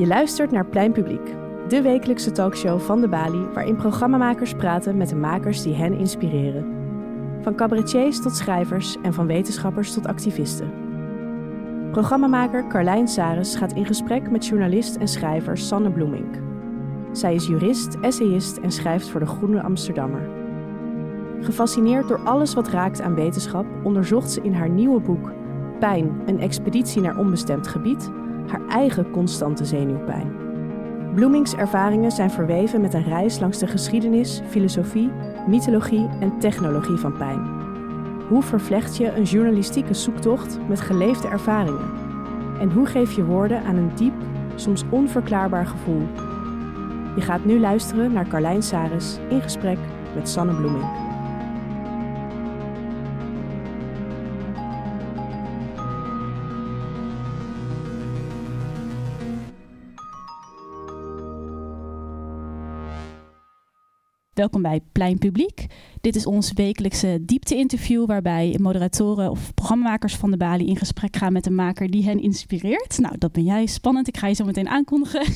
Je luistert naar Plein Publiek, de wekelijkse talkshow van de Bali, waarin programmamakers praten met de makers die hen inspireren. Van cabaretiers tot schrijvers en van wetenschappers tot activisten. Programmamaker Carlijn Saris gaat in gesprek met journalist en schrijver Sanne Bloemink. Zij is jurist, essayist en schrijft voor de Groene Amsterdammer. Gefascineerd door alles wat raakt aan wetenschap, onderzocht ze in haar nieuwe boek Pijn, een expeditie naar onbestemd gebied, haar eigen constante zenuwpijn. Bloemings ervaringen zijn verweven met een reis langs de geschiedenis, filosofie, mythologie en technologie van pijn. Hoe vervlecht je een journalistieke zoektocht met geleefde ervaringen? En hoe geef je woorden aan een diep, soms onverklaarbaar gevoel? Je gaat nu luisteren naar Carlijn Saris in gesprek met Sanne Bloeming. Welkom bij Plein Publiek. Dit is ons wekelijkse diepte-interview waarbij moderatoren of programmamakers van de Bali in gesprek gaan met een maker die hen inspireert. Nou, dat ben jij. Spannend. Ik ga je zo meteen aankondigen.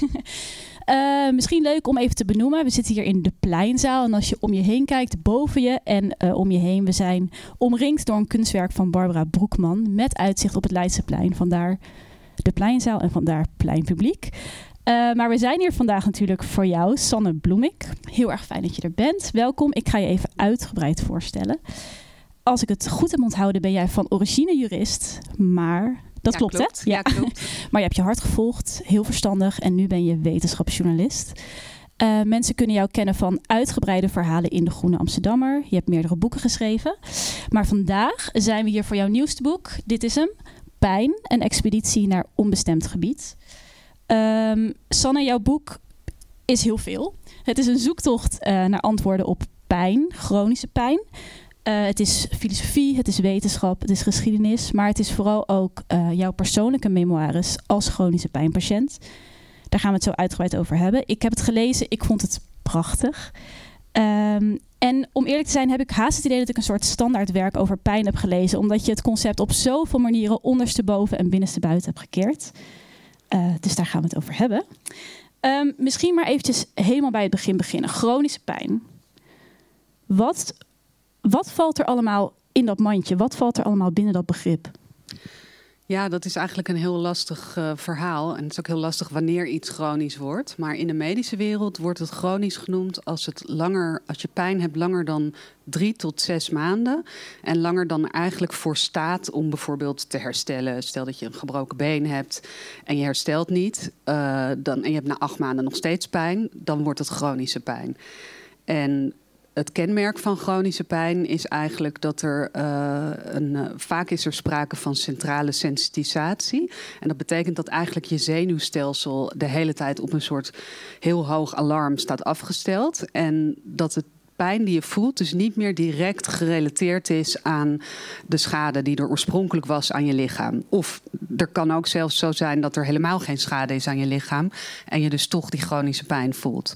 Uh, misschien leuk om even te benoemen. We zitten hier in de pleinzaal. En als je om je heen kijkt, boven je en uh, om je heen, we zijn omringd door een kunstwerk van Barbara Broekman. Met uitzicht op het Leidseplein. Vandaar de pleinzaal en vandaar pleinpubliek. Uh, maar we zijn hier vandaag natuurlijk voor jou, Sanne Bloemik. Heel erg fijn dat je er bent. Welkom. Ik ga je even uitgebreid voorstellen. Als ik het goed heb onthouden, ben jij van origine jurist, maar dat ja, klopt, klopt, hè? Ja, klopt. maar je hebt je hart gevolgd, heel verstandig en nu ben je wetenschapsjournalist. Uh, mensen kunnen jou kennen van uitgebreide verhalen in de Groene Amsterdammer. Je hebt meerdere boeken geschreven. Maar vandaag zijn we hier voor jouw nieuwste boek. Dit is hem, Pijn, een expeditie naar onbestemd gebied. Um, Sanne, jouw boek is heel veel. Het is een zoektocht uh, naar antwoorden op pijn, chronische pijn. Uh, het is filosofie, het is wetenschap, het is geschiedenis, maar het is vooral ook uh, jouw persoonlijke memoires als chronische pijnpatiënt. Daar gaan we het zo uitgebreid over hebben. Ik heb het gelezen, ik vond het prachtig. Um, en om eerlijk te zijn heb ik haast het idee dat ik een soort standaardwerk over pijn heb gelezen, omdat je het concept op zoveel manieren ondersteboven en binnenstebuiten hebt gekeerd. Uh, dus daar gaan we het over hebben. Um, misschien maar eventjes helemaal bij het begin beginnen. Chronische pijn. Wat, wat valt er allemaal in dat mandje? Wat valt er allemaal binnen dat begrip? Ja, dat is eigenlijk een heel lastig uh, verhaal. En het is ook heel lastig wanneer iets chronisch wordt. Maar in de medische wereld wordt het chronisch genoemd als, het langer, als je pijn hebt langer dan drie tot zes maanden. En langer dan eigenlijk voor staat om bijvoorbeeld te herstellen. Stel dat je een gebroken been hebt en je herstelt niet. Uh, dan, en je hebt na acht maanden nog steeds pijn. Dan wordt het chronische pijn. En het kenmerk van chronische pijn is eigenlijk dat er uh, een, uh, vaak is er sprake van centrale sensitisatie. En dat betekent dat eigenlijk je zenuwstelsel de hele tijd op een soort heel hoog alarm staat afgesteld. En dat het pijn die je voelt dus niet meer direct gerelateerd is aan de schade die er oorspronkelijk was aan je lichaam. Of er kan ook zelfs zo zijn dat er helemaal geen schade is aan je lichaam en je dus toch die chronische pijn voelt.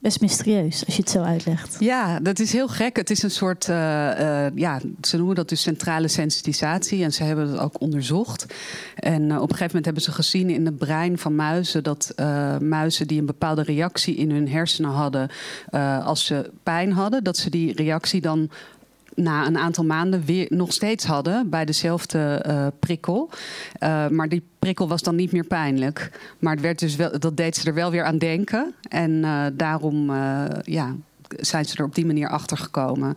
Best mysterieus als je het zo uitlegt. Ja, dat is heel gek. Het is een soort, uh, uh, ja, ze noemen dat dus centrale sensitisatie. En ze hebben het ook onderzocht. En uh, op een gegeven moment hebben ze gezien in het brein van muizen dat muizen die een bepaalde reactie in hun hersenen hadden als ze pijn hadden, dat ze die reactie dan na een aantal maanden weer nog steeds hadden bij dezelfde uh, prikkel. Uh, maar die prikkel was dan niet meer pijnlijk. Maar het werd dus wel, dat deed ze er wel weer aan denken. En uh, daarom ja, zijn ze er op die manier achter gekomen.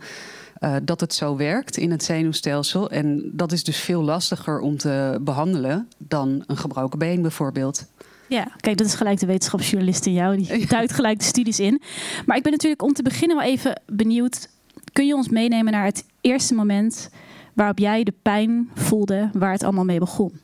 dat het zo werkt in het zenuwstelsel. En dat is dus veel lastiger om te behandelen dan een gebroken been bijvoorbeeld. Ja, kijk, dat is gelijk de wetenschapsjournalist in jou. Die duidt gelijk de studies in. Maar ik ben natuurlijk om te beginnen wel even benieuwd kun je ons meenemen naar het eerste moment waarop jij de pijn voelde waar het allemaal mee begon?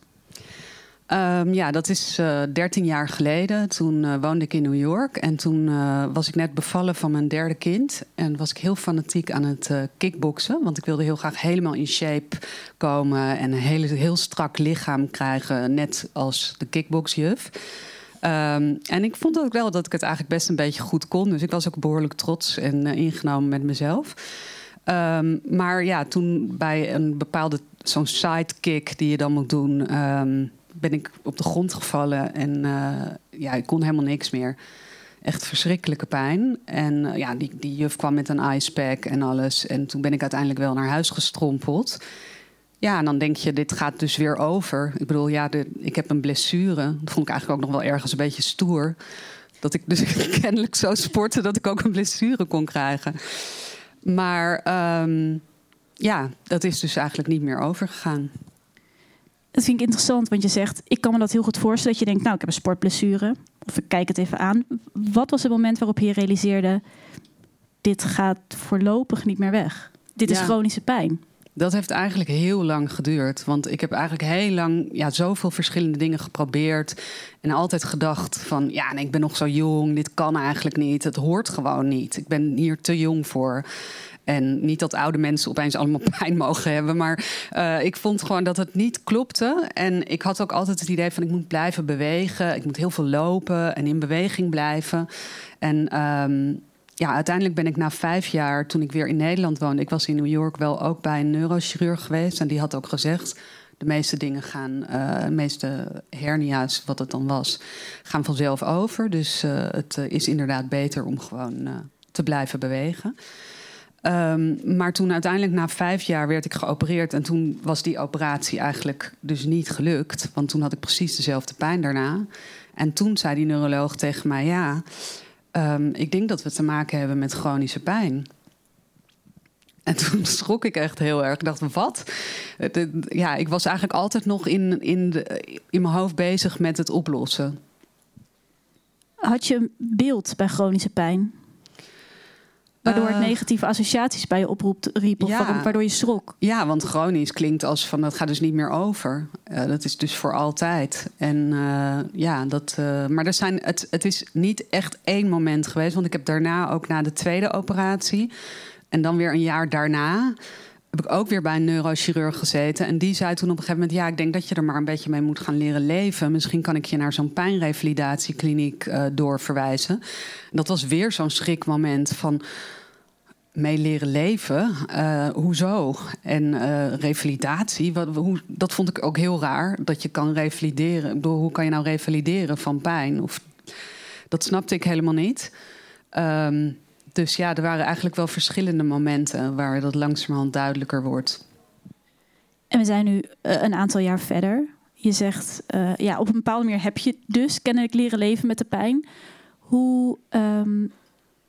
Um, ja, dat is uh, 13 jaar geleden. Toen uh, woonde ik in New York. En toen uh, was ik net bevallen van mijn derde kind. En was ik heel fanatiek aan het kickboksen. Want ik wilde heel graag helemaal in shape komen. En een hele, heel strak lichaam krijgen. Net als de kickboxjuf. Um, en ik vond ook wel dat ik het eigenlijk best een beetje goed kon. Dus ik was ook behoorlijk trots en uh, ingenomen met mezelf. Um, maar ja, toen bij een bepaalde zo'n sidekick die je dan moet doen, um, ben ik op de grond gevallen en ja, ik kon helemaal niks meer. Echt verschrikkelijke pijn. En ja, die, die juf kwam met een icepack en alles. En toen ben ik uiteindelijk wel naar huis gestrompeld. Ja, en dan denk je, dit gaat dus weer over. Ik bedoel, ja, de, ik heb een blessure. Dat vond ik eigenlijk ook nog wel ergens een beetje stoer. Dat ik dus kennelijk zo sportte dat ik ook een blessure kon krijgen. Maar um, ja, dat is dus eigenlijk niet meer overgegaan. Dat vind ik interessant, want je zegt, ik kan me dat heel goed voorstellen. Dat je denkt, nou, ik heb een sportblessure. Of ik kijk het even aan. Wat was het moment waarop je realiseerde, dit gaat voorlopig niet meer weg? Dit is chronische pijn. Dat heeft eigenlijk heel lang geduurd. Want ik heb eigenlijk heel lang ja, zoveel verschillende dingen geprobeerd. En altijd gedacht van, ja, nee, ik ben nog zo jong. Dit kan eigenlijk niet. Het hoort gewoon niet. Ik ben hier te jong voor. En niet dat oude mensen opeens allemaal pijn mogen hebben. Maar uh, ik vond gewoon dat het niet klopte. En ik had ook altijd het idee van ik moet blijven bewegen. Ik moet heel veel lopen en in beweging blijven. En um, ja, uiteindelijk ben ik na vijf jaar, toen ik weer in Nederland woonde, ik was in New York wel ook bij een neurochirurg geweest. En die had ook gezegd: de meeste dingen gaan, uh, de meeste hernia's, wat het dan was, gaan vanzelf over. Dus uh, het uh, is inderdaad beter om gewoon te blijven bewegen. Um, maar toen uiteindelijk na vijf jaar werd ik geopereerd. En toen was die operatie eigenlijk dus niet gelukt. Want toen had ik precies dezelfde pijn daarna. En toen zei die neuroloog tegen mij: Ja, um, ik denk dat we te maken hebben met chronische pijn. En toen schrok ik echt heel erg. Ik dacht, wat? Ja, ik was eigenlijk altijd nog in, in, in mijn hoofd bezig met het oplossen. Had je een beeld bij chronische pijn? Waardoor het eh. negatieve associaties bij je oproept, riep, of waardoor je schrok. Ja, want chronisch klinkt als van dat gaat dus niet meer over. Uh, dat is dus voor altijd. En uh, ja, dat. maar er zijn, het, het is niet echt één moment geweest. Want ik heb daarna ook na de tweede operatie. En dan weer een jaar daarna heb ik ook weer bij een neurochirurg gezeten. En die zei toen op een gegeven moment: Ja, ik denk dat je er maar een beetje mee moet gaan leren leven. Misschien kan ik je naar zo'n pijnrevalidatiekliniek uh, doorverwijzen. dat was weer zo'n schrikmoment van mee leren leven. Uh, hoezo? En uh, revalidatie, wat, hoe, dat vond ik ook heel raar. Dat je kan revalideren. Hoe kan je nou revalideren van pijn? Of, dat snapte ik helemaal niet. Um, dus ja, er waren eigenlijk wel verschillende momenten waar dat langzamerhand duidelijker wordt. En we zijn nu uh, een aantal jaar verder. Je zegt, ja, op een bepaalde manier heb je dus kennelijk leren leven met de pijn. Hoe, um,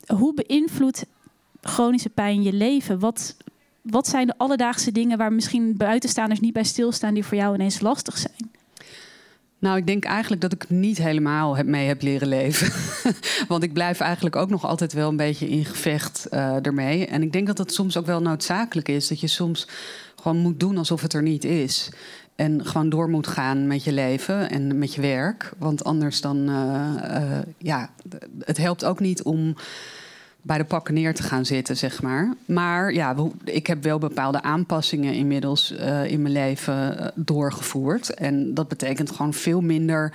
hoe beïnvloedt chronische pijn je leven? Wat, wat zijn de alledaagse dingen waar misschien buitenstaanders niet bij stilstaan die voor jou ineens lastig zijn? Nou, ik denk eigenlijk dat ik niet helemaal heb mee heb leren leven. Want ik blijf eigenlijk ook nog altijd wel een beetje in gevecht uh, ermee. En ik denk dat het soms ook wel noodzakelijk is. Dat je soms gewoon moet doen alsof het er niet is. En gewoon door moet gaan met je leven en met je werk. Want anders dan, uh, uh, ja, het helpt ook niet om bij de pakken neer te gaan zitten, zeg maar. Maar ja, ik heb wel bepaalde aanpassingen inmiddels uh, in mijn leven uh, doorgevoerd. En dat betekent gewoon veel minder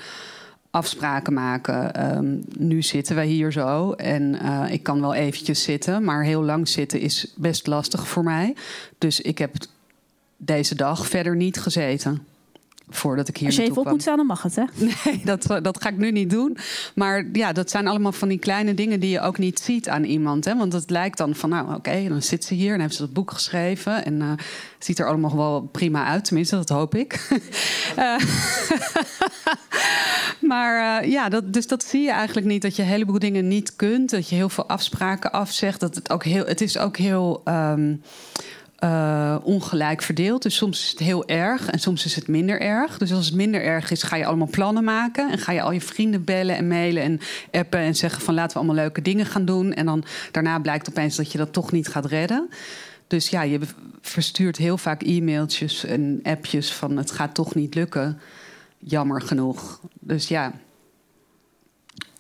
afspraken maken. Um, nu zitten wij hier zo en uh, ik kan wel eventjes zitten, maar heel lang zitten is best lastig voor mij. Dus ik heb deze dag verder niet gezeten voordat ik hier Als je even op moet staan, dan mag het, hè? Nee, dat, dat ga ik nu niet doen. Maar ja, dat zijn allemaal van die kleine dingen die je ook niet ziet aan iemand. Hè? Want het lijkt dan van, nou oké, dan zit ze hier en heeft ze dat boek geschreven. En uh, ziet er allemaal wel prima uit, tenminste, dat hoop ik. uh, maar uh, ja, dat, dus dat zie je eigenlijk niet. Dat je een heleboel dingen niet kunt. Dat je heel veel afspraken afzegt. Dat het, ook heel, het is ook heel... Um, uh, ongelijk verdeeld. Dus soms is het heel erg en soms is het minder erg. Dus als het minder erg is, ga je allemaal plannen maken. En ga je al je vrienden bellen en mailen en appen en zeggen van laten we allemaal leuke dingen gaan doen. En dan daarna blijkt opeens dat je dat toch niet gaat redden. Dus ja, je verstuurt heel vaak e-mailtjes en appjes van het gaat toch niet lukken. Jammer genoeg. Dus ja,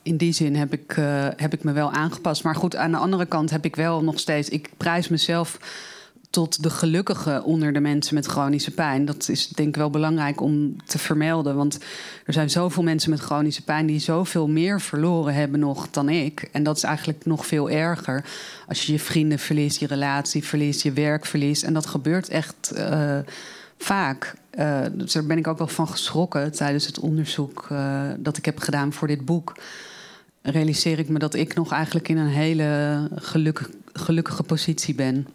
in die zin heb ik, uh, heb ik me wel aangepast. Maar goed, aan de andere kant heb ik wel nog steeds. Ik prijs mezelf tot de gelukkige onder de mensen met chronische pijn. Dat is denk ik wel belangrijk om te vermelden. Want er zijn zoveel mensen met chronische pijn die zoveel meer verloren hebben nog dan ik. En dat is eigenlijk nog veel erger. Als je je vrienden verliest, je relatie verliest, je werk verliest. En dat gebeurt echt uh, vaak. dus daar ben ik ook wel van geschrokken tijdens het onderzoek dat ik heb gedaan voor dit boek. Realiseer ik me dat ik nog eigenlijk in een hele gelukkig, gelukkige positie ben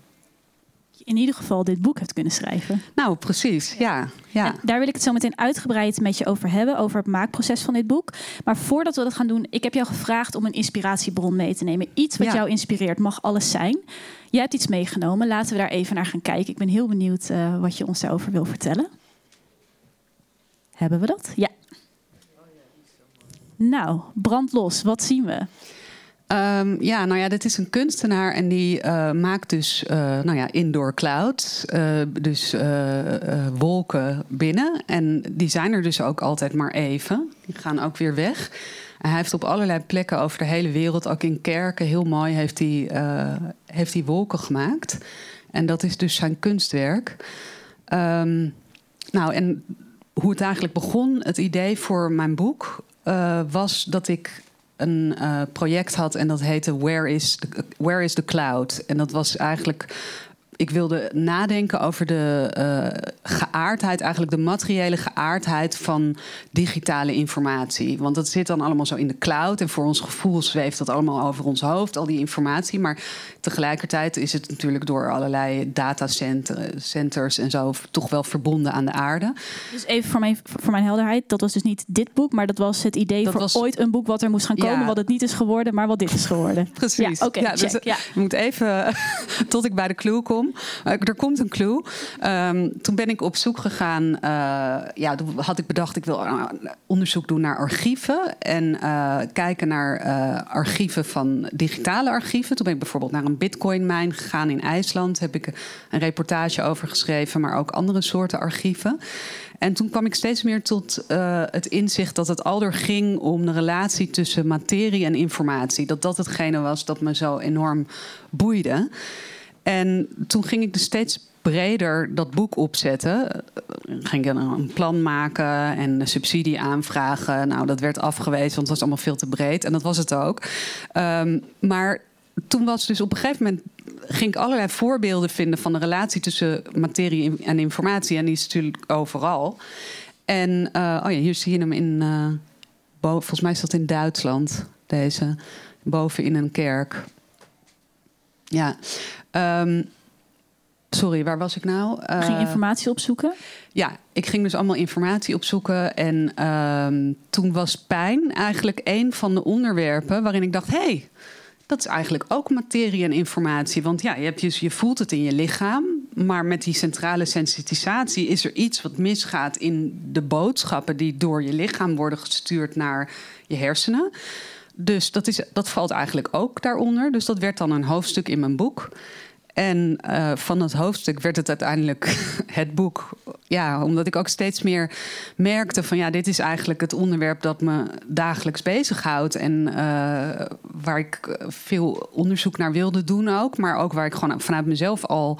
in ieder geval dit boek hebt kunnen schrijven. Nou, precies. Ja, ja. daar wil ik het zo meteen uitgebreid met je over hebben, over het maakproces van dit boek. Maar voordat we dat gaan doen, ik heb jou gevraagd om een inspiratiebron mee te nemen. Iets wat jou inspireert, mag alles zijn. Jij hebt iets meegenomen, laten we daar even naar gaan kijken. Ik ben heel benieuwd uh, wat je ons daarover wil vertellen. Hebben we dat? Ja. Nou, brand los. Wat zien we? Um, ja, nou ja, dit is een kunstenaar en die uh, maakt dus uh, nou ja, indoor clouds. Uh, dus wolken binnen. En die zijn er dus ook altijd maar even. Die gaan ook weer weg. Hij heeft op allerlei plekken over de hele wereld, ook in kerken, heel mooi, heeft hij, heeft hij wolken gemaakt. En dat is dus zijn kunstwerk. Um, nou, en hoe het eigenlijk begon, het idee voor mijn boek, was dat ik een uh, project had en dat heette Where is, Where is the Cloud? En dat was eigenlijk ik wilde nadenken over de uh, geaardheid, eigenlijk de materiële geaardheid van digitale informatie. Want dat zit dan allemaal zo in de cloud en voor ons gevoel zweeft dat allemaal over ons hoofd, al die informatie. Maar tegelijkertijd is het natuurlijk door allerlei datacenters en zo toch wel verbonden aan de aarde. Dus even voor mijn, voor mijn helderheid, dat was dus niet dit boek, maar dat was het idee dat voor was... ooit een boek wat er moest gaan komen, wat het niet is geworden, maar wat dit is geworden. Precies. Ja, oké. dus, ja. Je moet even tot ik bij de clue kom. Eh, er komt een clue. Ehm, toen ben ik op zoek gegaan. Uh, ja, toen had ik bedacht, ik wil eh, onderzoek doen naar archieven. En kijken naar archieven van digitale archieven. Toen ben ik bijvoorbeeld naar een bitcoin-mijn gegaan in IJsland. Heb ik een reportage over geschreven, maar ook andere soorten archieven. En toen kwam ik steeds meer tot het inzicht dat het aldoor ging om de relatie tussen materie en informatie. Dat dat hetgene was dat me zo enorm boeide. En toen ging ik dus steeds breder dat boek opzetten. Ging ik een plan maken en subsidie aanvragen. Nou, dat werd afgewezen, want het was allemaal veel te breed. En dat was het ook. Um, maar toen was dus op een gegeven moment ging ik allerlei voorbeelden vinden van de relatie tussen materie en informatie. En die is natuurlijk overal. En uh, oh ja, hier zie je hem in. Uh, volgens mij is dat in Duitsland, deze. Boven in een kerk. Ja. Um, sorry, waar was ik nou? Uh, ging informatie opzoeken? Ja, ik ging dus allemaal informatie opzoeken. En um, toen was pijn eigenlijk een van de onderwerpen waarin ik dacht: hé, hey, dat is eigenlijk ook materie en informatie. Want ja, je, hebt dus, je voelt het in je lichaam. Maar met die centrale sensitisatie is er iets wat misgaat in de boodschappen die door je lichaam worden gestuurd naar je hersenen. Dus dat, is, dat valt eigenlijk ook daaronder. Dus dat werd dan een hoofdstuk in mijn boek. En uh, van dat hoofdstuk werd het uiteindelijk het boek. Ja, omdat ik ook steeds meer merkte van ja, dit is eigenlijk het onderwerp dat me dagelijks bezighoudt. En uh, waar ik veel onderzoek naar wilde doen ook. Maar ook waar ik gewoon vanuit mezelf al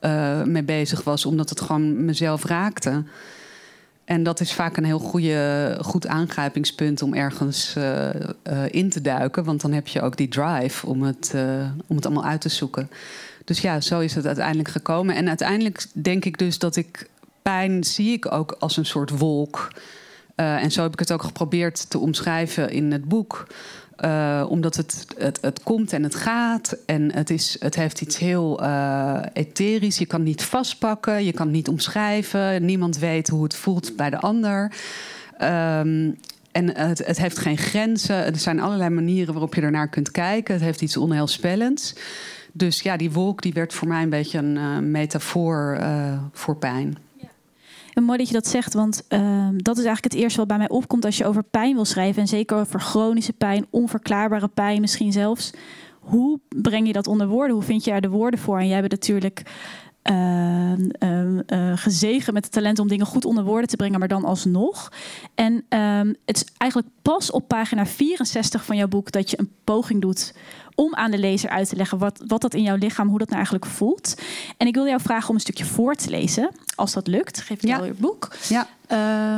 uh, mee bezig was, omdat het gewoon mezelf raakte. En dat is vaak een heel goede, goed aangrijpingspunt om ergens uh, uh, in te duiken. Want dan heb je ook die drive om het, uh, om het allemaal uit te zoeken. Dus ja, zo is het uiteindelijk gekomen. En uiteindelijk denk ik dus dat ik pijn zie ik ook als een soort wolk. en zo heb ik het ook geprobeerd te omschrijven in het boek. Uh, omdat het, het, het komt en het gaat. En het, is, het heeft iets heel uh, etherisch. Je kan niet vastpakken, je kan niet omschrijven. Niemand weet hoe het voelt bij de ander. Um, en het, het, heeft geen grenzen. Er zijn allerlei manieren waarop je ernaar kunt kijken. Het heeft iets onheilspellends. Dus ja, die wolk die werd voor mij een beetje een uh, metafoor voor pijn. En mooi dat je dat zegt, want ehm, dat is eigenlijk het eerste wat bij mij opkomt als je over pijn wil schrijven. En zeker over chronische pijn, onverklaarbare pijn misschien zelfs. Hoe breng je dat onder woorden? Hoe vind je er de woorden voor? En jij bent natuurlijk uh, uh, gezegen met het talent om dingen goed onder woorden te brengen, maar dan alsnog. En het is eigenlijk pas op pagina 64 van jouw boek dat je een poging doet om aan de lezer uit te leggen wat, wat dat in jouw lichaam, hoe dat nou eigenlijk voelt. En ik wil jou vragen om een stukje voor te lezen, als dat lukt. Geef je ja. je boek. Ja.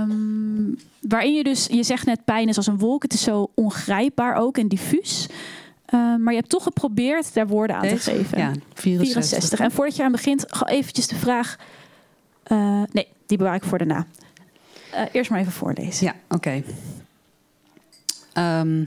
Um, waarin je dus, je zegt net pijn is als een wolk, het is zo ongrijpbaar ook en diffuus. Uh, maar je hebt toch geprobeerd daar woorden aan te geven. Ja, 64. 64. En voordat je aan begint, ga eventjes de vraag. Uh, nee, die bewaar ik voor daarna. Uh, eerst maar even voorlezen. Ja, oké. Ehm,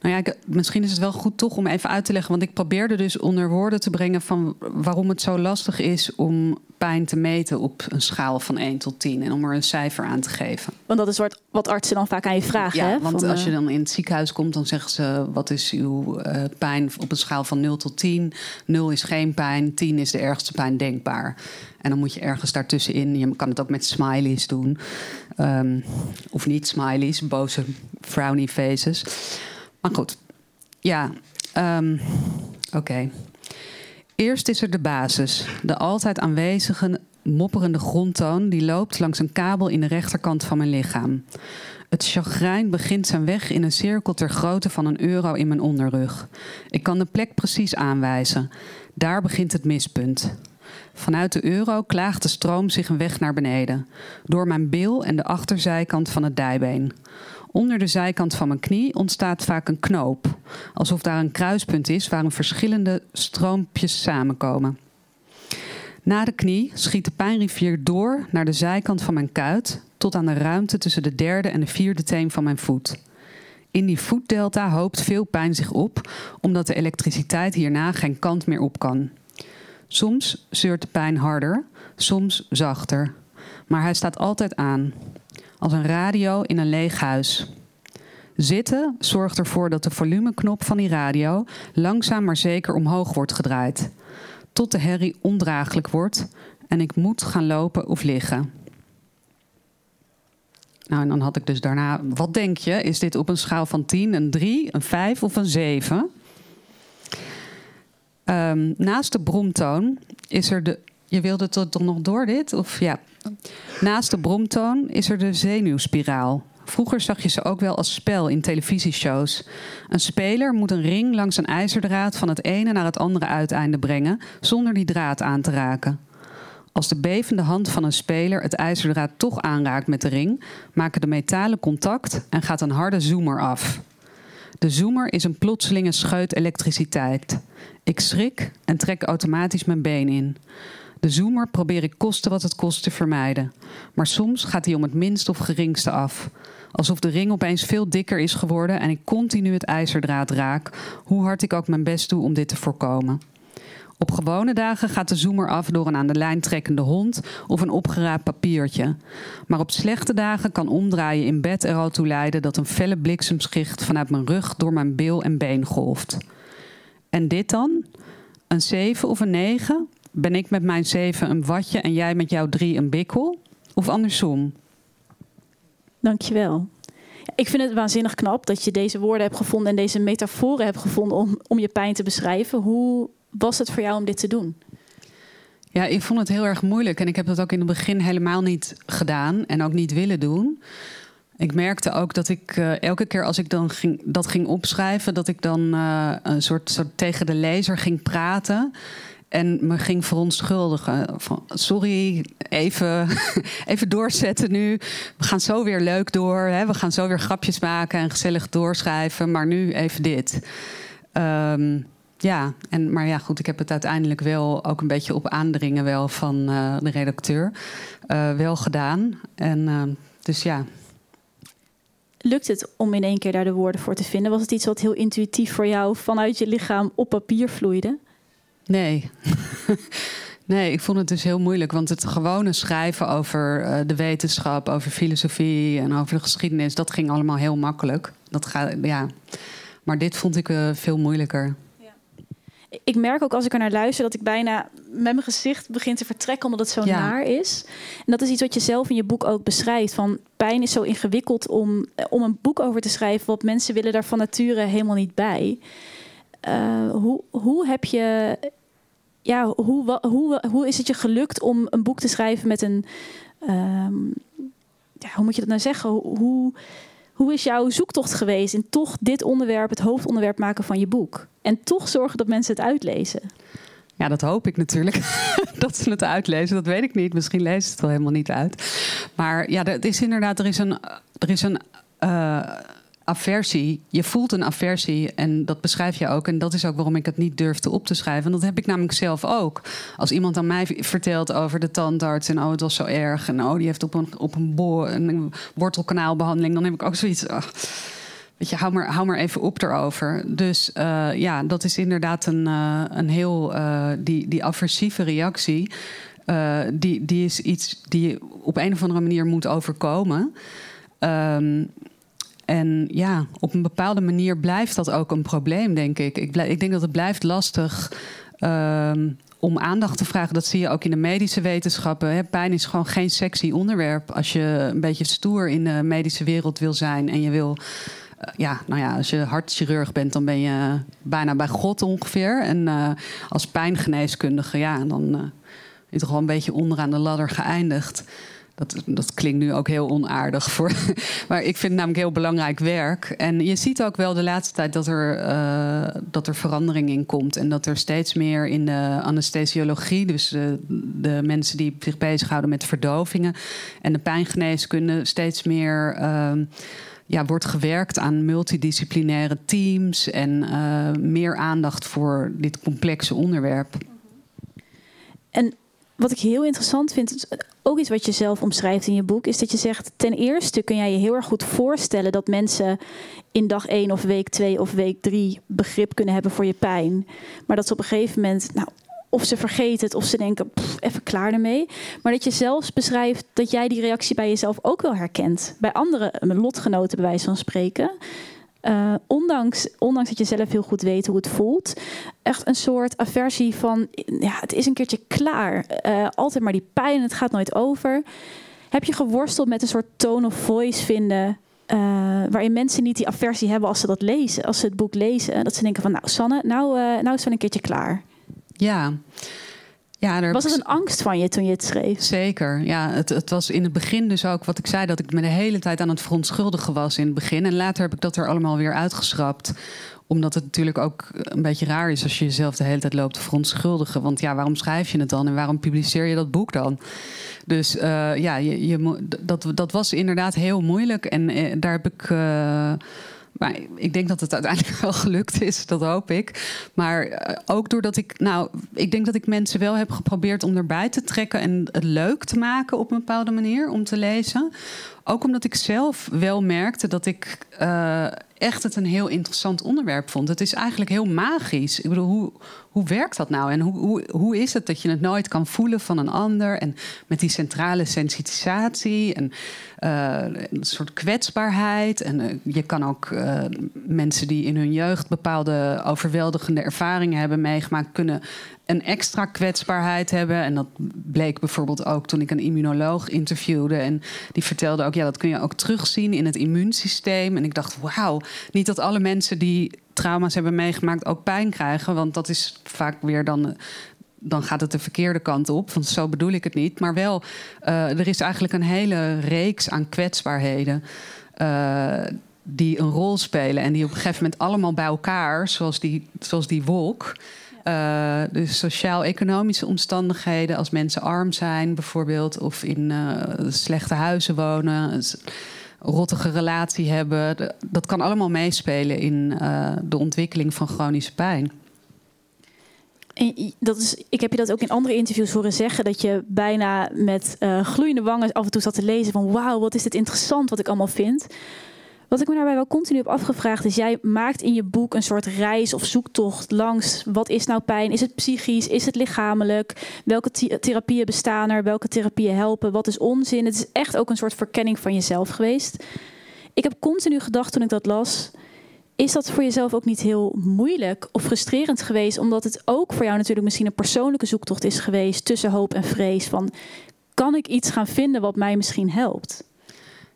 nou ja, misschien is het wel goed toch om even uit te leggen. Want ik probeerde dus onder woorden te brengen van waarom het zo lastig is om pijn te meten op een schaal van 1 tot 10 en om er een cijfer aan te geven. Want dat is wat, wat artsen dan vaak aan je vragen. Ja, hè? want als je eh, dan in het ziekenhuis komt, dan zeggen ze: wat is uw uh, pijn op een schaal van 0 tot 10? 0 is geen pijn, 10 is de ergste pijn denkbaar. En dan moet je ergens daartussenin. Je kan het ook met smileys doen. Um, of niet smileys, boze frowny faces. Maar goed, ja, um, oké. Eerst is er de basis, de altijd aanwezige mopperende grondtoon die loopt langs een kabel in de rechterkant van mijn lichaam. Het chagrijn begint zijn weg in een cirkel ter grootte van een euro in mijn onderrug. Ik kan de plek precies aanwijzen. Daar begint het mispunt. Vanuit de euro klaagt de stroom zich een weg naar beneden, door mijn bil en de achterzijkant van het dijbeen. Onder de zijkant van mijn knie ontstaat vaak een knoop, alsof daar een kruispunt is waar verschillende stroompjes samenkomen. Na de knie schiet de pijnrivier door naar de zijkant van mijn kuit tot aan de ruimte tussen de derde en de vierde teen van mijn voet. In die voetdelta hoopt veel pijn zich op, omdat de elektriciteit hierna geen kant meer op kan. Soms zeurt de pijn harder, soms zachter, maar hij staat altijd aan als een radio in een leeg huis. Zitten zorgt ervoor dat de volumeknop van die radio langzaam maar zeker omhoog wordt gedraaid. Tot de herrie ondraaglijk wordt en ik moet gaan lopen of liggen. Nou, en dan had ik dus daarna, wat denk je? Is dit op een schaal van 10 een 3, een 5 of een 7? Um, ehm, naast de bromtoon is er de. Je wilde het toch nog door dit? Of ja. Naast de bromtoon is er de zenuwspiraal. Vroeger zag je ze ook wel als spel in televisieshows. Een speler moet een ring langs een ijzerdraad van het ene naar het andere uiteinde brengen, zonder die draad aan te raken. Als de bevende hand van een speler het ijzerdraad toch aanraakt met de ring, maken de metalen contact en gaat een harde zoomer af. De zoomer is een plotselinge scheut elektriciteit. Ik schrik en trek automatisch mijn been in. De zoomer probeer ik kosten wat het kost te vermijden. Maar soms gaat hij om het minst of geringste af. Alsof de ring opeens veel dikker is geworden en ik continu het ijzerdraad raak, hoe hard ik ook mijn best doe om dit te voorkomen. Op gewone dagen gaat de zoomer af door een aan de lijn trekkende hond of een opgeraapt papiertje. Maar op slechte dagen kan omdraaien in bed er al toe leiden dat een felle bliksemschicht vanuit mijn rug door mijn bil en been golft. En dit dan? Een 7 of een 9? Ben ik met mijn 7 een watje en jij met jouw 3 een bikkel? Of andersom? Dankjewel. Ik vind het waanzinnig knap dat je deze woorden hebt gevonden en deze metaforen hebt gevonden om, om je pijn te beschrijven. Hoe was het voor jou om dit te doen? Ja, ik vond het heel erg moeilijk en ik heb dat ook in het begin helemaal niet gedaan en ook niet willen doen. Ik merkte ook dat ik uh, elke keer als ik dan ging, dat ging opschrijven, dat ik dan uh, een soort, soort tegen de lezer ging praten. En me ging verontschuldigen. Van, sorry, even, even doorzetten nu. We gaan zo weer leuk door. Hè? We gaan zo weer grapjes maken en gezellig doorschrijven. Maar nu even dit. Um, ja, en, maar ja, goed, ik heb het uiteindelijk wel ook een beetje op aandringen wel van uh, de redacteur uh, wel gedaan. En uh, dus ja. Lukt het om in één keer daar de woorden voor te vinden? Was het iets wat heel intuïtief voor jou vanuit je lichaam op papier vloeide? Nee. nee, ik vond het dus heel moeilijk. Want het gewone schrijven over uh, de wetenschap, over filosofie en over de geschiedenis, dat ging allemaal heel makkelijk. Dat gaat, ja. Maar dit vond ik uh, veel moeilijker. Ik merk ook als ik er naar luister dat ik bijna met mijn gezicht begin te vertrekken omdat het zo ja. naar is. En dat is iets wat je zelf in je boek ook beschrijft. Van pijn is zo ingewikkeld om, om een boek over te schrijven. Wat mensen willen daar van nature helemaal niet bij. Uh, hoe, hoe heb je ja, hoe, hoe, hoe is het je gelukt om een boek te schrijven met een. Um, ja, hoe moet je dat nou zeggen? Hoe, hoe is jouw zoektocht geweest in toch dit onderwerp, het hoofdonderwerp maken van je boek? En toch zorgen dat mensen het uitlezen? Ja, dat hoop ik natuurlijk. dat ze het uitlezen, dat weet ik niet. Misschien lezen ze het wel helemaal niet uit. Maar ja, het is inderdaad, er is een. Er is een uh, aversie. Je voelt een aversie en dat beschrijf je ook. En dat is ook waarom ik het niet durfde op te schrijven. En dat heb ik namelijk zelf ook. Als iemand aan mij vertelt over de tandarts en oh, het was zo erg. En oh, die heeft op een, op een, een wortelkanaalbehandeling. Dan heb ik ook zoiets. Weet je, hou maar, hou maar even op erover. Dus uh, ja, dat is inderdaad een, uh, een heel. Uh, die, die aversieve reactie. die, die is iets die je op een of andere manier moet overkomen. Um, en ja, op een bepaalde manier blijft dat ook een probleem, denk ik. Ik, ik denk dat het blijft lastig um, om aandacht te vragen. Dat zie je ook in de medische wetenschappen. Hè. Pijn is gewoon geen sexy onderwerp. Als je een beetje stoer in de medische wereld wil zijn en je wil. Uh, ja, nou ja, als je hartchirurg bent, dan ben je bijna bij God ongeveer. En uh, als pijngeneeskundige, ja, dan uh, is je toch wel een beetje onderaan de ladder geëindigd. Dat, dat klinkt nu ook heel onaardig voor. Maar ik vind het namelijk heel belangrijk werk. En je ziet ook wel de laatste tijd dat er, uh, dat er verandering in komt. En dat er steeds meer in de anesthesiologie, dus de, mensen die zich bezighouden met verdovingen en de pijngeneeskunde, steeds meer. Uh, ja, wordt gewerkt aan multidisciplinaire teams en uh, meer aandacht voor dit complexe onderwerp. En wat ik heel interessant vind, ook iets wat je zelf omschrijft in je boek, is dat je zegt: ten eerste kun jij je heel erg goed voorstellen dat mensen in dag 1 of week 2 of week 3 begrip kunnen hebben voor je pijn. Maar dat ze op een gegeven moment, nou, of ze vergeten het of ze denken: even klaar ermee. Maar dat je zelfs beschrijft dat jij die reactie bij jezelf ook wel herkent. Bij andere lotgenoten, bij wijze van spreken. Uh, ondanks, ondanks dat je zelf heel goed weet hoe het voelt, echt een soort aversie van, ja, het is een keertje klaar. Uh, altijd maar die pijn, het gaat nooit over. Heb je geworsteld met een soort tone of voice vinden, uh, waarin mensen niet die aversie hebben als ze dat lezen, als ze het boek lezen, dat ze denken van, nou Sanne, nou, nou is het wel een keertje klaar. Ja. Ja, was het een angst van je toen je het schreef? Zeker. Ja, het, het was in het begin dus ook wat ik zei, dat ik me de hele tijd aan het verontschuldigen was in het begin. En later heb ik dat er allemaal weer uitgeschrapt omdat het natuurlijk ook een beetje raar is als je jezelf de hele tijd loopt te verontschuldigen. Want ja, waarom schrijf je het dan en waarom publiceer je dat boek dan? Dus uh, ja, je, je, dat, dat was inderdaad heel moeilijk. En uh, daar heb ik. Uh, maar ik denk dat het uiteindelijk wel gelukt is, dat hoop ik. Maar eh, ook doordat ik, nou, ik denk dat ik mensen wel heb geprobeerd om erbij te trekken en het leuk te maken op een bepaalde manier om te lezen. Ook omdat ik zelf wel merkte dat ik uh, echt het een heel interessant onderwerp vond. Het is eigenlijk heel magisch. Ik bedoel, hoe, hoe werkt dat nou? En hoe, hoe, hoe is het dat je het nooit kan voelen van een ander? En met die centrale sensitisatie en uh, een soort kwetsbaarheid. En uh, je kan ook uh, mensen die in hun jeugd bepaalde overweldigende ervaringen hebben meegemaakt, kunnen een extra kwetsbaarheid hebben. En dat bleek bijvoorbeeld ook toen ik een immunoloog interviewde. En die vertelde ook, ja, dat kun je ook terugzien in het immuunsysteem. En ik dacht, wauw, niet dat alle mensen die trauma's hebben meegemaakt ook pijn krijgen. Want dat is vaak weer dan dan gaat het de verkeerde kant op. Want zo bedoel ik het niet. Maar wel, uh, er is eigenlijk een hele reeks aan kwetsbaarheden. Uh, die een rol spelen. En die op een gegeven moment allemaal bij elkaar, zoals die, zoals die wolk. Uh, sociaal-economische omstandigheden, als mensen arm zijn bijvoorbeeld, of in slechte huizen wonen, rottige relatie hebben, dat kan allemaal meespelen in de ontwikkeling van chronische pijn. En dat is, ik heb je dat ook in andere interviews horen zeggen, dat je bijna met uh, gloeiende wangen af en toe zat te lezen van wauw, wat is dit interessant wat ik allemaal vind. Wat ik me daarbij wel continu heb afgevraagd is, jij maakt in je boek een soort reis of zoektocht langs wat is nou pijn? Is het psychisch? Is het lichamelijk? Welke therapieën bestaan er? Welke therapieën helpen? Wat is onzin? Het is echt ook een soort verkenning van jezelf geweest. Ik heb continu gedacht toen ik dat las, is dat voor jezelf ook niet heel moeilijk of frustrerend geweest? Omdat het ook voor jou natuurlijk misschien een persoonlijke zoektocht is geweest tussen hoop en vrees. Van kan ik iets gaan vinden wat mij misschien helpt?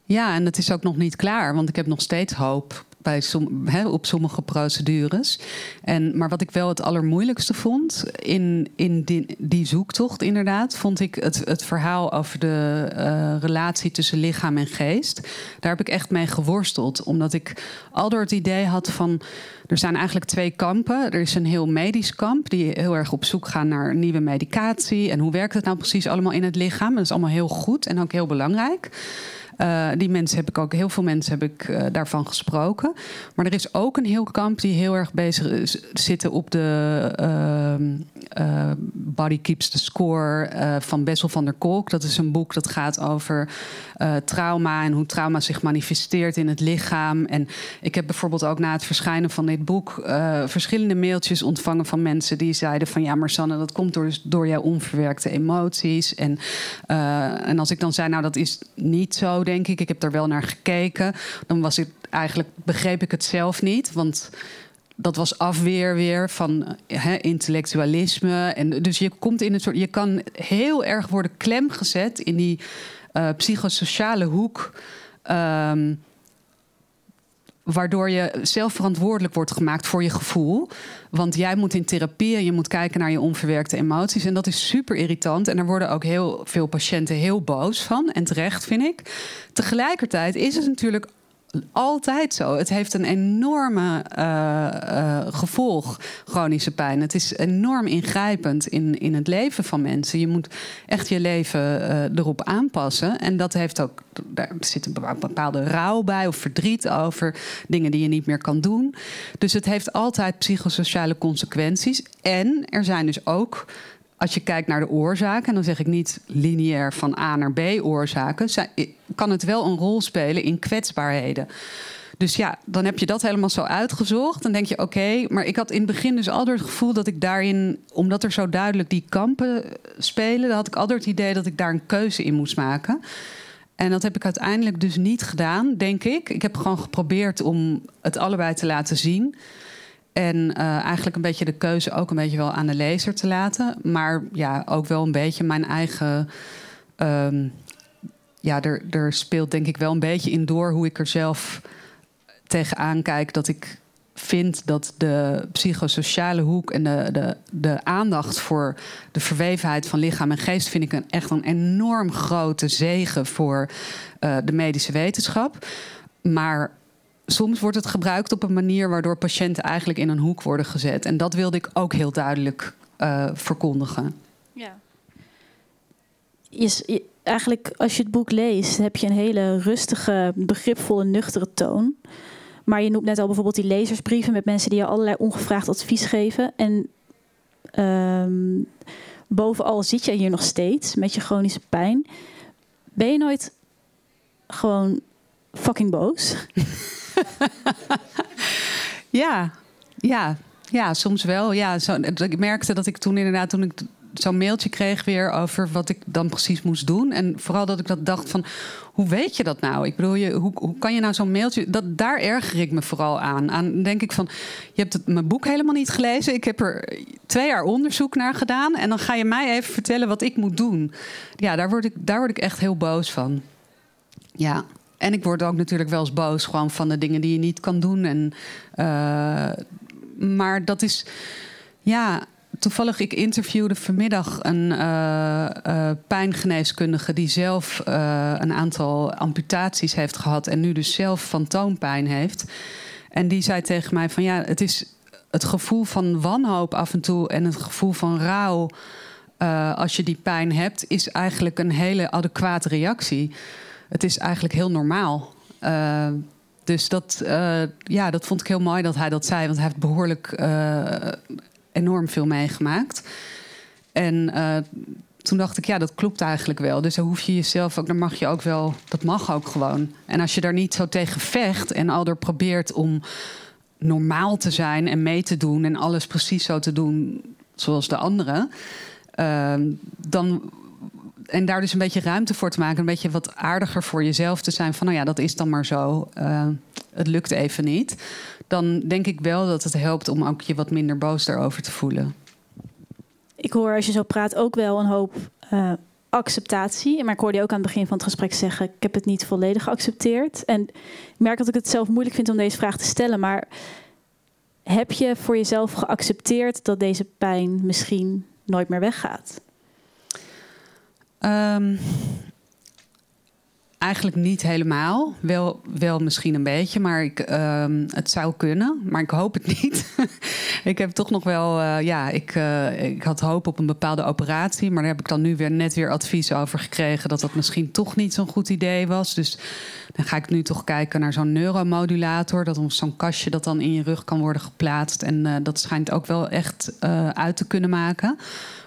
Ja, en het is ook nog niet klaar, want ik heb nog steeds hoop bij op sommige procedures. En, maar wat ik wel het allermoeilijkste vond in, in die, die zoektocht, inderdaad, vond ik het, het verhaal over de uh, relatie tussen lichaam en geest. Daar heb ik echt mee geworsteld, omdat ik al door het idee had van. Er zijn eigenlijk twee kampen. Er is een heel medisch kamp die heel erg op zoek gaan naar nieuwe medicatie. En hoe werkt het nou precies allemaal in het lichaam? Dat is allemaal heel goed en ook heel belangrijk. Uh, die mensen heb ik ook, heel veel mensen heb ik uh, daarvan gesproken. Maar er is ook een heel kamp die heel erg bezig is, zitten op de uh, Body Keeps the Score van Bessel van der Kolk. Dat is een boek dat gaat over trauma en hoe trauma zich manifesteert in het lichaam. En ik heb bijvoorbeeld ook na het verschijnen van dit boek verschillende mailtjes ontvangen van mensen die zeiden van ja, maar Sanne, dat komt door, door jouw onverwerkte emoties. En, en als ik dan zei, nou dat is niet zo, denk ik. Ik heb daar wel naar gekeken. Dan was ik eigenlijk, begreep ik het zelf niet. Want dat was afweer weer van intellectualisme. En dus je komt in een soort. Je kan heel erg worden klemgezet in die uh, psychosociale hoek. Um, waardoor je zelf verantwoordelijk wordt gemaakt voor je gevoel. Want jij moet in therapie en je moet kijken naar je onverwerkte emoties. En dat is super irritant. En daar worden ook heel veel patiënten heel boos van. En terecht, vind ik. Tegelijkertijd is het natuurlijk altijd zo. Het heeft een enorme uh, uh, gevolg, chronische pijn. Het is enorm ingrijpend in, in het leven van mensen. Je moet echt je leven uh, erop aanpassen. En dat heeft ook, daar zit een bepaalde rouw bij of verdriet over dingen die je niet meer kan doen. Dus het heeft altijd psychosociale consequenties. En er zijn dus ook als je kijkt naar de oorzaken, en dan zeg ik niet lineair van A naar B oorzaken, kan het wel een rol spelen in kwetsbaarheden. Dus ja, dan heb je dat helemaal zo uitgezocht. Dan denk je, oké, maar ik had in het begin dus altijd het gevoel dat ik daarin, omdat er zo duidelijk die kampen spelen, dan had ik altijd het idee dat ik daar een keuze in moest maken. En dat heb ik uiteindelijk dus niet gedaan, denk ik. Ik heb gewoon geprobeerd om het allebei te laten zien. En uh, eigenlijk een beetje de keuze ook een beetje wel aan de lezer te laten. Maar ja, ook wel een beetje mijn eigen. Um, ja, er, speelt denk ik wel een beetje in door hoe ik er zelf tegenaan kijk. Dat ik vind dat de psychosociale hoek en de, de, de aandacht voor de verwevenheid van lichaam en geest vind ik een, echt een enorm grote zegen voor uh, de medische wetenschap. Maar soms wordt het gebruikt op een manier waardoor patiënten eigenlijk in een hoek worden gezet. En dat wilde ik ook heel duidelijk uh, verkondigen. Ja. Is, eigenlijk, als je het boek leest, heb je een hele rustige, begripvolle, nuchtere toon. Maar je noemt net al bijvoorbeeld die lezersbrieven met mensen die je allerlei ongevraagd advies geven. En um, bovenal zit je hier nog steeds met je chronische pijn. Ben je nooit gewoon fucking boos? ja, ja, ja, soms wel. Ja, zo, ik merkte dat ik toen inderdaad, toen ik zo'n mailtje kreeg weer over wat ik dan precies moest doen. En vooral dat ik dat dacht van, hoe weet je dat nou? Ik bedoel, je, hoe, hoe kan je nou zo'n mailtje... Dat, daar erger ik me vooral aan. Aan denk ik van, je hebt het, mijn boek helemaal niet gelezen. Ik heb er twee jaar onderzoek naar gedaan. En dan ga je mij even vertellen wat ik moet doen. Ja, daar word ik, daar word ik echt heel boos van. Ja. En ik word ook natuurlijk wel eens boos gewoon van de dingen die je niet kan doen. En, uh, maar dat is, ja, toevallig, ik interviewde vanmiddag een uh, uh, pijngeneeskundige die zelf een aantal amputaties heeft gehad en nu dus zelf fantoompijn heeft. En die zei tegen mij van ja, het is het gevoel van wanhoop af en toe en het gevoel van rouw als je die pijn hebt, is eigenlijk een hele adequate reactie het is eigenlijk heel normaal. Uh, dus dat, uh, ja, dat vond ik heel mooi dat hij dat zei. Want hij heeft behoorlijk uh, enorm veel meegemaakt. En toen dacht ik, ja, dat klopt eigenlijk wel. Dus dan hoef je jezelf ook, dan mag je ook wel, dat mag ook gewoon. En als je daar niet zo tegen vecht en al er probeert om normaal te zijn en mee te doen en alles precies zo te doen zoals de anderen, dan en daar dus een beetje ruimte voor te maken. Een beetje wat aardiger voor jezelf te zijn. Van nou ja, dat is dan maar zo. Uh, het lukt even niet. Dan denk ik wel dat het helpt om ook je wat minder boos daarover te voelen. Ik hoor als je zo praat ook wel een hoop uh, acceptatie. Maar ik hoorde je ook aan het begin van het gesprek zeggen: Ik heb het niet volledig geaccepteerd. En ik merk dat ik het zelf moeilijk vind om deze vraag te stellen. Maar heb je voor jezelf geaccepteerd dat deze pijn misschien nooit meer weggaat? Um, Eigenlijk niet helemaal. Wel, wel misschien een beetje, maar ik, ehm, het zou kunnen. Maar ik hoop het niet. ik heb toch nog wel, uh, ja, ik, uh, ik had hoop op een bepaalde operatie. Maar daar heb ik dan nu weer net weer advies over gekregen dat dat misschien toch niet zo'n goed idee was. Dus dan ga ik nu toch kijken naar zo'n neuromodulator. Dat zo'n kastje dat dan in je rug kan worden geplaatst. En uh, dat schijnt ook wel echt uit te kunnen maken.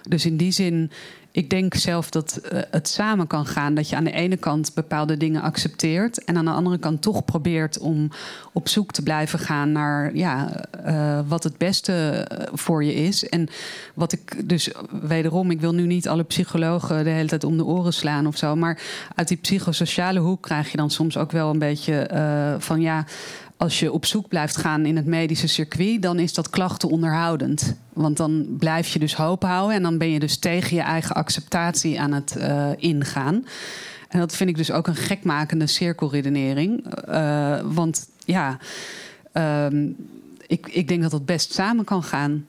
Dus in die zin ik denk zelf dat uh, het samen kan gaan. Dat je aan de ene kant bepaalde dingen accepteert. En aan de andere kant toch probeert om op zoek te blijven gaan naar ja, uh, wat het beste eh, voor je is. En wat ik dus wederom, ik wil nu niet alle psychologen de hele tijd om de oren slaan of zo. Maar uit die psychosociale hoek krijg je dan soms ook wel een beetje van ja als je op zoek blijft gaan in het medische circuit, dan is dat klachten onderhoudend. Want dan blijf je dus hoop houden en dan ben je dus tegen je eigen acceptatie aan het uh, ingaan. En dat vind ik dus ook een gekmakende cirkelredenering. Uh, want ja, uh, ik, ik denk dat dat best samen kan gaan.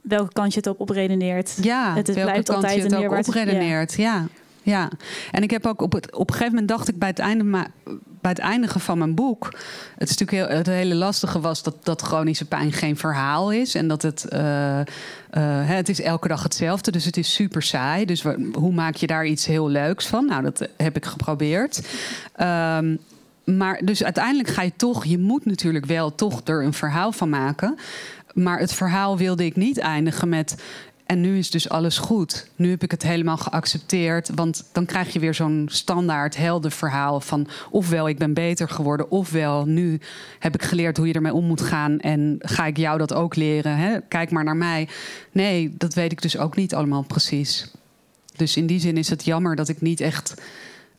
Welke kant je het op opredeneert. Ja, het, welke blijft kant altijd je het ook opredeneert. Ja. ja. Ja, en ik heb ook op, het, op een gegeven moment dacht ik bij het, einde, bij eindigen van mijn boek. Het, is natuurlijk heel, het hele lastige was dat, dat chronische pijn geen verhaal is. En dat het. Uh, uh, het is elke dag hetzelfde, dus het is super saai. Dus hoe maak je daar iets heel leuks van? Nou, dat heb ik geprobeerd. Um, maar dus uiteindelijk ga je toch, je moet natuurlijk wel toch er een verhaal van maken. Maar het verhaal wilde ik niet eindigen met en nu is dus alles goed. Nu heb ik het helemaal geaccepteerd. Want dan krijg je weer zo'n standaard helder verhaal van... ofwel ik ben beter geworden, ofwel nu heb ik geleerd hoe je ermee om moet gaan... en ga ik jou dat ook leren. Hè? Kijk maar naar mij. Nee, dat weet ik dus ook niet allemaal precies. Dus in die zin is het jammer dat ik niet echt...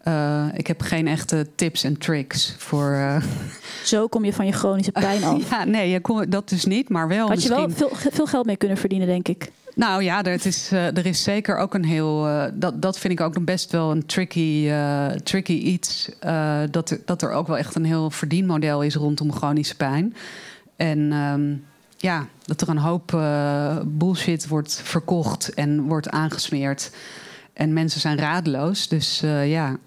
Uh, ik heb geen echte tips en tricks voor. Uh... Zo kom je van je chronische pijn af. ja, nee, je kon, dat dus niet, maar wel. Had misschien... je wel veel, veel geld mee kunnen verdienen, denk ik. Nou ja, er is, uh, er is zeker ook een heel. Uh, dat, dat vind ik ook best wel een tricky, uh, tricky iets. dat, er, dat er ook wel echt een heel verdienmodel is rondom chronische pijn. En um, ja, dat er een hoop bullshit wordt verkocht en wordt aangesmeerd. En mensen zijn radeloos. Dus ja.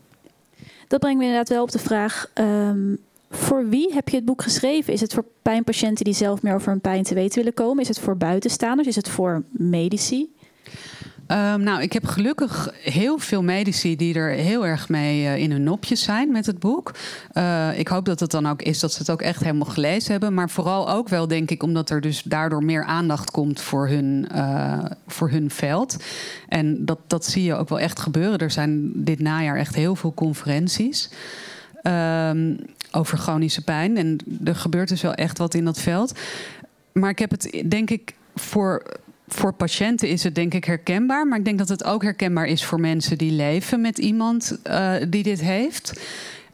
Dat brengt me inderdaad wel op de vraag. Um, voor wie heb je het boek geschreven? Is het voor pijnpatiënten die zelf meer over hun pijn te weten willen komen? Is het voor buitenstaanders? Is het voor medici? Um, nou, ik heb gelukkig heel veel medici die er heel erg mee uh, in hun nopjes zijn met het boek. Uh, ik hoop dat het dan ook is dat ze het ook echt helemaal gelezen hebben. Maar vooral ook wel, denk ik, omdat er dus daardoor meer aandacht komt voor hun, uh, voor hun veld. En dat, dat zie je ook wel echt gebeuren. Er zijn dit najaar echt heel veel conferenties. Um, over chronische pijn. En er gebeurt dus wel echt wat in dat veld. Maar ik heb het, denk ik, voor, voor patiënten is het denk ik herkenbaar. Maar ik denk dat het ook herkenbaar is voor mensen die leven met iemand uh, die dit heeft.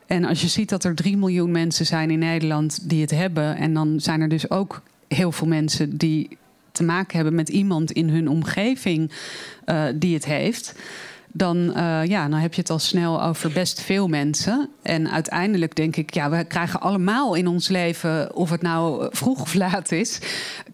En als je ziet dat er 3 miljoen mensen zijn in Nederland die het hebben. En dan zijn er dus ook heel veel mensen die te maken hebben met iemand in hun omgeving uh, die het heeft dan, uh, ja, dan heb je het al snel over best veel mensen. En uiteindelijk denk ik, ja, we krijgen allemaal in ons leven, of het nou vroeg of laat is,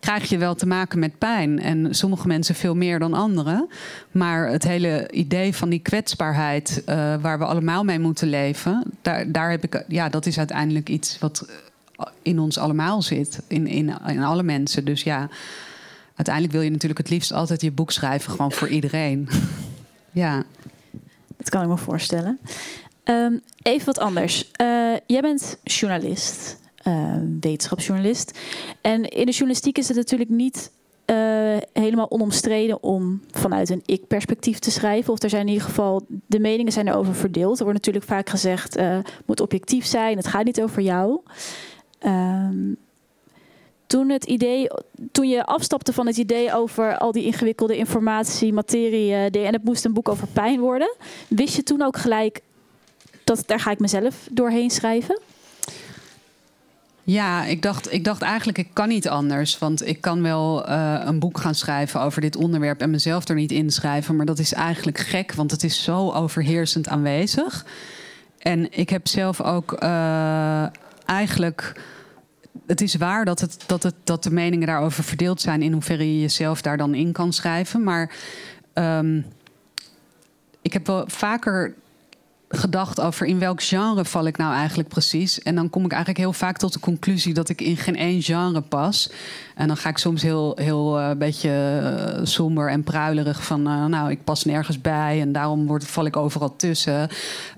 krijg je wel te maken met pijn. En sommige mensen veel meer dan anderen. Maar het hele idee van die kwetsbaarheid, uh, waar we allemaal mee moeten leven, daar, daar heb ik, ja, dat is uiteindelijk iets wat in ons allemaal zit, in, in, in alle mensen. Dus ja, uiteindelijk wil je natuurlijk het liefst altijd je boek schrijven, gewoon voor iedereen. Ja. Dat kan ik me voorstellen. Um, even wat anders. Uh, jij bent journalist, uh, wetenschapsjournalist. En in de journalistiek is het natuurlijk niet uh, helemaal onomstreden om vanuit een ik-perspectief te schrijven. Of er zijn in ieder geval, de meningen zijn erover verdeeld. Er wordt natuurlijk vaak gezegd, het moet objectief zijn, het gaat niet over jou. Um, toen, het idee, toen je afstapte van het idee over al die ingewikkelde informatie, materie, uh, en het moest een boek over pijn worden, wist je toen ook gelijk dat daar ga ik mezelf doorheen schrijven? Ja, ik dacht, ik dacht eigenlijk, ik kan niet anders. Want ik kan wel uh, een boek gaan schrijven over dit onderwerp en mezelf er niet inschrijven. Maar dat is eigenlijk gek, want het is zo overheersend aanwezig. En ik heb zelf ook uh, eigenlijk het is waar dat, het, dat, het, dat de meningen daarover verdeeld zijn in hoeverre je jezelf daar dan in kan schrijven. Maar um, ik heb wel vaker gedacht over in welk genre val ik nou eigenlijk precies. En dan kom ik eigenlijk heel vaak tot de conclusie dat ik in geen één genre pas. En dan ga ik soms heel, heel uh, beetje uh, somber en pruilerig van, uh, nou, ik pas nergens bij en daarom word, val ik overal tussen.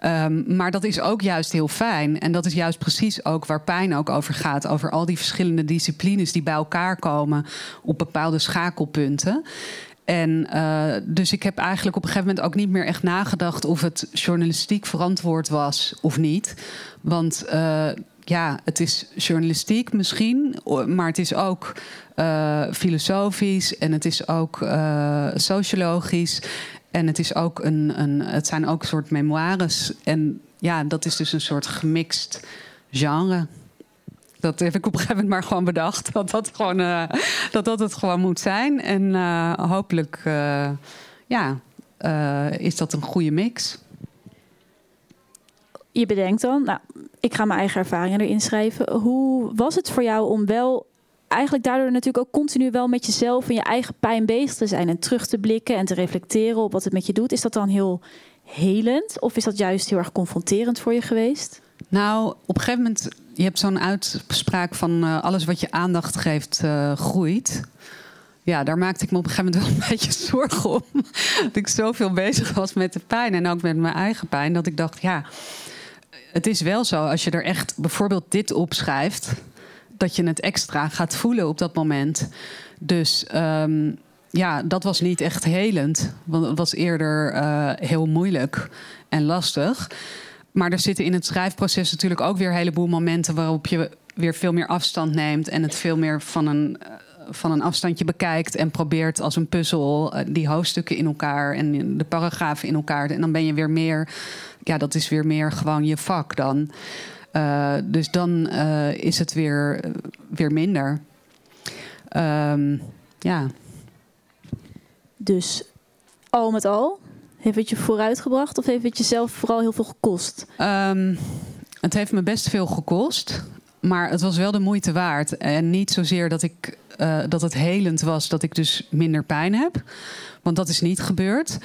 Um, maar dat is ook juist heel fijn. En dat is juist precies ook waar pijn ook over gaat. Over al die verschillende disciplines die bij elkaar komen op bepaalde schakelpunten. En uh, dus ik heb eigenlijk op een gegeven moment ook niet meer echt nagedacht of het journalistiek verantwoord was of niet. Want uh, ja, het is journalistiek misschien, maar het is ook uh, filosofisch en het is ook sociologisch. En het, is ook een, een, het zijn ook een soort memoires. En ja, dat is dus een soort gemixt genre dat heb ik op een gegeven moment maar gewoon bedacht. Dat dat, gewoon, uh, dat, dat het gewoon moet zijn. En uh, hopelijk uh, ja, is dat een goede mix. Je bedenkt dan, nou, ik ga mijn eigen ervaringen erin schrijven. Hoe was het voor jou om wel eigenlijk daardoor natuurlijk ook continu wel met jezelf en je eigen pijn bezig te zijn en terug te blikken en te reflecteren op wat het met je doet? Is dat dan heel helend of is dat juist heel erg confronterend voor je geweest? Nou, op een gegeven moment je hebt zo'n uitspraak van uh, alles wat je aandacht geeft, uh, groeit. Ja, daar maakte ik me op een gegeven moment wel een beetje zorgen om. dat ik zoveel bezig was met de pijn en ook met mijn eigen pijn. Dat ik dacht, ja, het is wel zo als je er echt bijvoorbeeld dit opschrijft. Dat je het extra gaat voelen op dat moment. Dus um, ja, dat was niet echt helend. Want het was eerder uh, heel moeilijk en lastig. Maar er zitten in het schrijfproces natuurlijk ook weer een heleboel momenten waarop je weer veel meer afstand neemt en het veel meer van een, eh, van een afstandje bekijkt en probeert als een puzzel eh, die hoofdstukken in elkaar en de paragrafen in elkaar. En dan ben je weer meer, ja, dat is weer meer gewoon je vak dan. Uh, dus dan is het weer, weer minder. Um, ja. Dus al met al heeft het je vooruitgebracht of heeft het jezelf vooral heel veel gekost? Um, het heeft me best veel gekost. Maar het was wel de moeite waard. En niet zozeer dat, ik, uh, dat het helend was dat ik dus minder pijn heb. Want dat is niet gebeurd.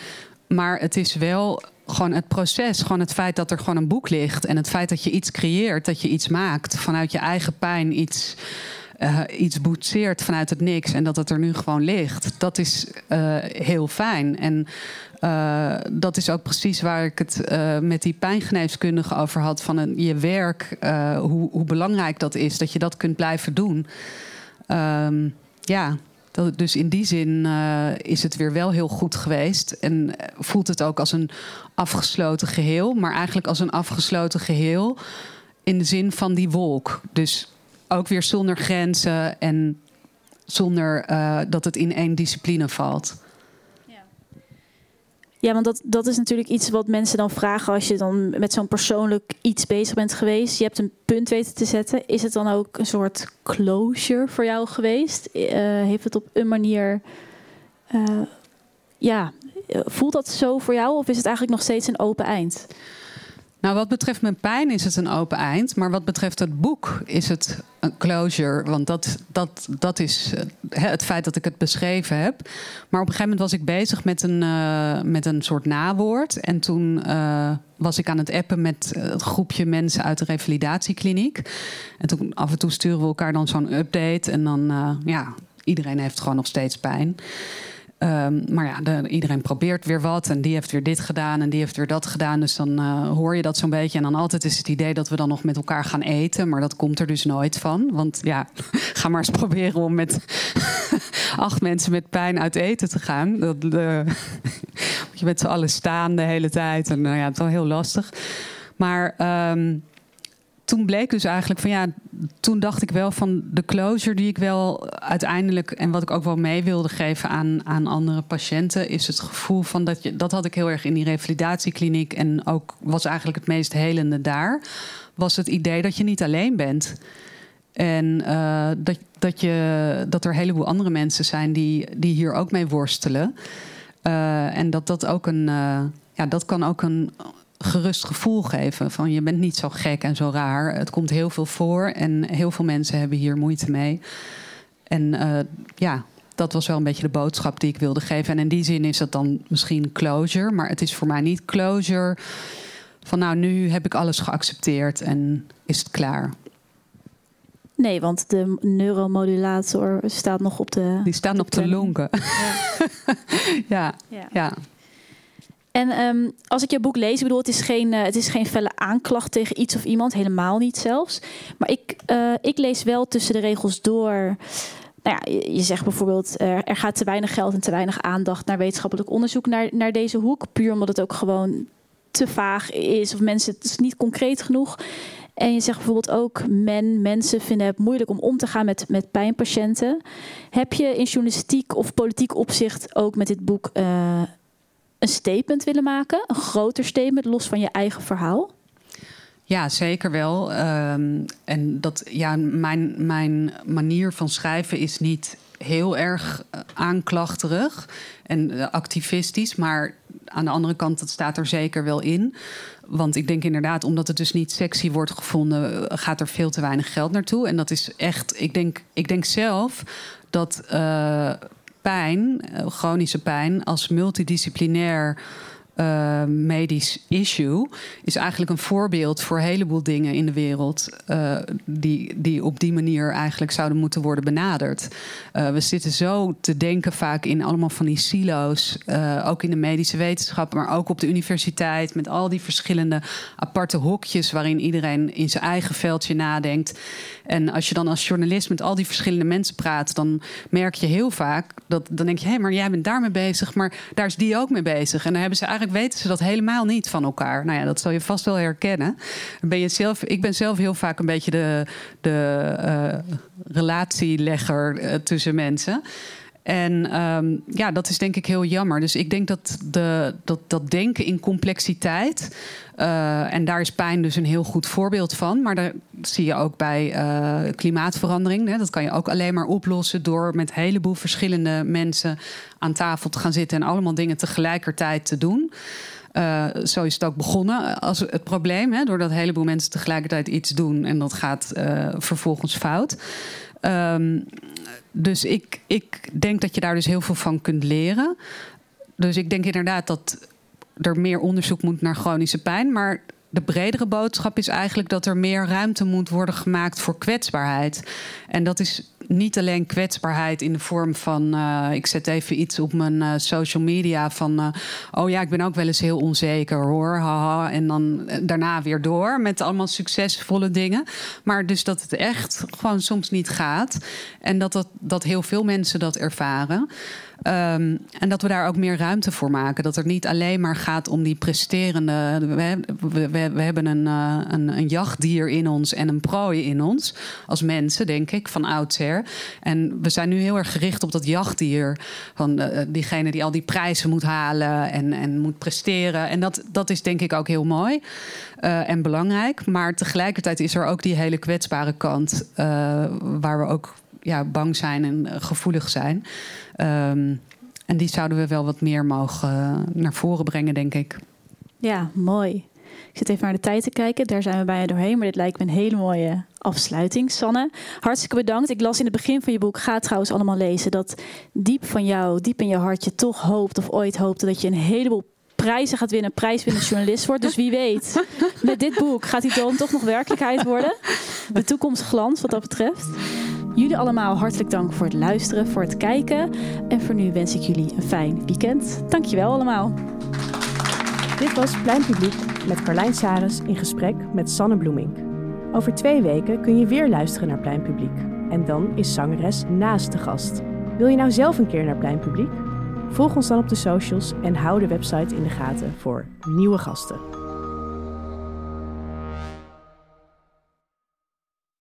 Maar het is wel gewoon het proces. Gewoon het feit dat er gewoon een boek ligt. En het feit dat je iets creëert, dat je iets maakt. Vanuit je eigen pijn iets, uh, iets boetseert vanuit het niks. En dat het er nu gewoon ligt. Dat is uh, heel fijn. En uh, dat is ook precies waar ik het met die pijngeneeskundige over had. Van een, je werk, hoe, hoe, belangrijk dat is, dat je dat kunt blijven doen. Um, ja, dus in die zin is het weer wel heel goed geweest. En voelt het ook als een afgesloten geheel, maar eigenlijk als een afgesloten geheel in de zin van die wolk. Dus ook weer zonder grenzen en zonder dat het in één discipline valt. Ja, want dat, dat is natuurlijk iets wat mensen dan vragen als je dan met zo'n persoonlijk iets bezig bent geweest. Je hebt een punt weten te zetten. Is het dan ook een soort closure voor jou geweest? Uh, heeft het op een manier. Uh, ja, voelt dat zo voor jou of is het eigenlijk nog steeds een open eind? Nou, wat betreft mijn pijn is het een open eind. Maar wat betreft het boek is het een closure. Want dat, dat, dat is eh, het feit dat ik het beschreven heb. Maar op een gegeven moment was ik bezig met een, uh, met een soort nawoord. En toen uh, was ik aan het appen met het groepje mensen uit de revalidatiekliniek. En toen af en toe sturen we elkaar dan zo'n update. En dan, ja, iedereen heeft gewoon nog steeds pijn. Um, maar ja, de, iedereen probeert weer wat. En die heeft weer dit gedaan en die heeft weer dat gedaan. Dus dan uh, hoor je dat zo'n beetje. En dan altijd is het idee dat we dan nog met elkaar gaan eten. Maar dat komt er dus nooit van. Want ja, ga maar eens proberen om met acht mensen met pijn uit eten te gaan. Dat, uh, je met z'n allen staan de hele tijd. En nou ja, het is wel heel lastig. Maar... Um, toen bleek dus eigenlijk van ja, toen dacht ik wel van de closure die ik wel uiteindelijk en wat ik ook wel mee wilde geven aan, aan andere patiënten, is het gevoel van dat je, dat had ik heel erg in die revalidatiekliniek en ook was eigenlijk het meest helende daar, was het idee dat je niet alleen bent. En uh, dat, dat, je, dat er een heleboel andere mensen zijn die, die hier ook mee worstelen. Uh, en dat dat ook een, uh, ja, dat kan ook een gerust gevoel geven. Van je bent niet zo gek en zo raar. Het komt heel veel voor en heel veel mensen hebben hier moeite mee. En uh, ja, dat was wel een beetje de boodschap die ik wilde geven. En in die zin is dat dan misschien closure, maar het is voor mij niet closure van nou, nu heb ik alles geaccepteerd en is het klaar. Nee, want de neuromodulator staat nog op de. Die staat nog te lonken. Ja. ja. ja. En ehm, als ik je boek lees, bedoel, het is, geen, uh, het is geen felle aanklacht tegen iets of iemand, helemaal niet zelfs. Maar ik, uh, ik lees wel tussen de regels door. Nou ja, je, zegt bijvoorbeeld, er gaat te weinig geld en te weinig aandacht naar wetenschappelijk onderzoek naar, naar deze hoek. Puur omdat het ook gewoon te vaag is of mensen, het is niet concreet genoeg. En je zegt bijvoorbeeld ook, men, mensen vinden het moeilijk om om te gaan met, met pijnpatiënten. Heb je in journalistiek of politiek opzicht ook met dit boek uh, een statement willen maken? Een groter statement, los van je eigen verhaal? Ja, zeker wel. Um, en dat, ja, mijn, mijn manier van schrijven is niet heel erg uh, aanklachterig en uh, activistisch. Maar aan de andere kant, dat staat er zeker wel in. Want ik denk inderdaad, omdat het dus niet sexy wordt gevonden, gaat er veel te weinig geld naartoe. En dat is echt, ik denk, ik denk zelf dat pijn, uh, chronische pijn, als multidisciplinair uh, medisch issue is eigenlijk een voorbeeld voor een heleboel dingen in de wereld uh, die, die op die manier eigenlijk zouden moeten worden benaderd. We zitten zo te denken vaak in allemaal van die silo's, ook in de medische wetenschap, maar ook op de universiteit met al die verschillende aparte hokjes waarin iedereen in zijn eigen veldje nadenkt. En als je dan als journalist met al die verschillende mensen praat, dan merk je heel vaak dat dan denk je, hé, maar jij bent daarmee bezig, maar daar is die ook mee bezig. En dan hebben ze eigenlijk weten ze dat helemaal niet van elkaar. Nou ja, dat zal je vast wel herkennen. Ben je zelf, ik ben zelf heel vaak een beetje de, de uh, relatielegger uh, tussen mensen. En um, ja, dat is denk ik heel jammer. Dus ik denk dat de, dat, dat denken in complexiteit. Uh, en daar is pijn dus een heel goed voorbeeld van. Maar dat zie je ook bij uh, klimaatverandering. Hè. Dat kan je ook alleen maar oplossen door met een heleboel verschillende mensen aan tafel te gaan zitten en allemaal dingen tegelijkertijd te doen. Uh, zo is het ook begonnen als het probleem. Hè, doordat een heleboel mensen tegelijkertijd iets doen en dat gaat vervolgens fout. Um, dus ik, ik denk dat je daar dus heel veel van kunt leren. Dus ik denk inderdaad dat er meer onderzoek moet naar chronische pijn. Maar de bredere boodschap is eigenlijk dat er meer ruimte moet worden gemaakt voor kwetsbaarheid. En dat is niet alleen kwetsbaarheid in de vorm van uh, ik zet even iets op mijn uh, social media van uh, oh ja, ik ben ook wel eens heel onzeker hoor. Haha. En dan daarna weer door met allemaal succesvolle dingen. Maar dus dat het echt gewoon soms niet gaat. En dat, dat, dat heel veel mensen dat ervaren. Um, en dat we daar ook meer ruimte voor maken. Dat het niet alleen maar gaat om die presterende. We, we, we hebben een, uh, een, een, jachtdier in ons en een prooi in ons. Als mensen, denk ik, van oudsher. En we zijn nu heel erg gericht op dat jachtdier. Van uh, diegene die al die prijzen moet halen en, en moet presteren. En dat, dat is denk ik ook heel mooi en belangrijk. Maar tegelijkertijd is er ook die hele kwetsbare kant. waar we ook ja, bang zijn en gevoelig zijn. Um, en die zouden we wel wat meer mogen uh, naar voren brengen, denk ik. Ja, mooi. Ik zit even naar de tijd te kijken. Daar zijn we bijna doorheen. Maar dit lijkt me een hele mooie afsluiting. Sanne, hartstikke bedankt. Ik las in het begin van je boek, ga trouwens allemaal lezen, dat diep van jou, diep in je hart, je toch hoopt of ooit hoopte dat je een heleboel prijzen gaat winnen, prijswinnend journalist wordt. Dus wie weet, met dit boek gaat die droom toch nog werkelijkheid worden. De toekomst glans wat dat betreft. Jullie allemaal hartelijk dank voor het luisteren, voor het kijken. En voor nu wens ik jullie een fijn weekend. Dankjewel allemaal. Dit was Plein Publiek met Carlijn Saris in gesprek met Sanne Bloemink. Over twee weken kun je weer luisteren naar Plein Publiek. En dan is zangeres Naast de gast. Wil je nou zelf een keer naar Plein Publiek? Volg ons dan op de socials en hou de website in de gaten voor nieuwe gasten.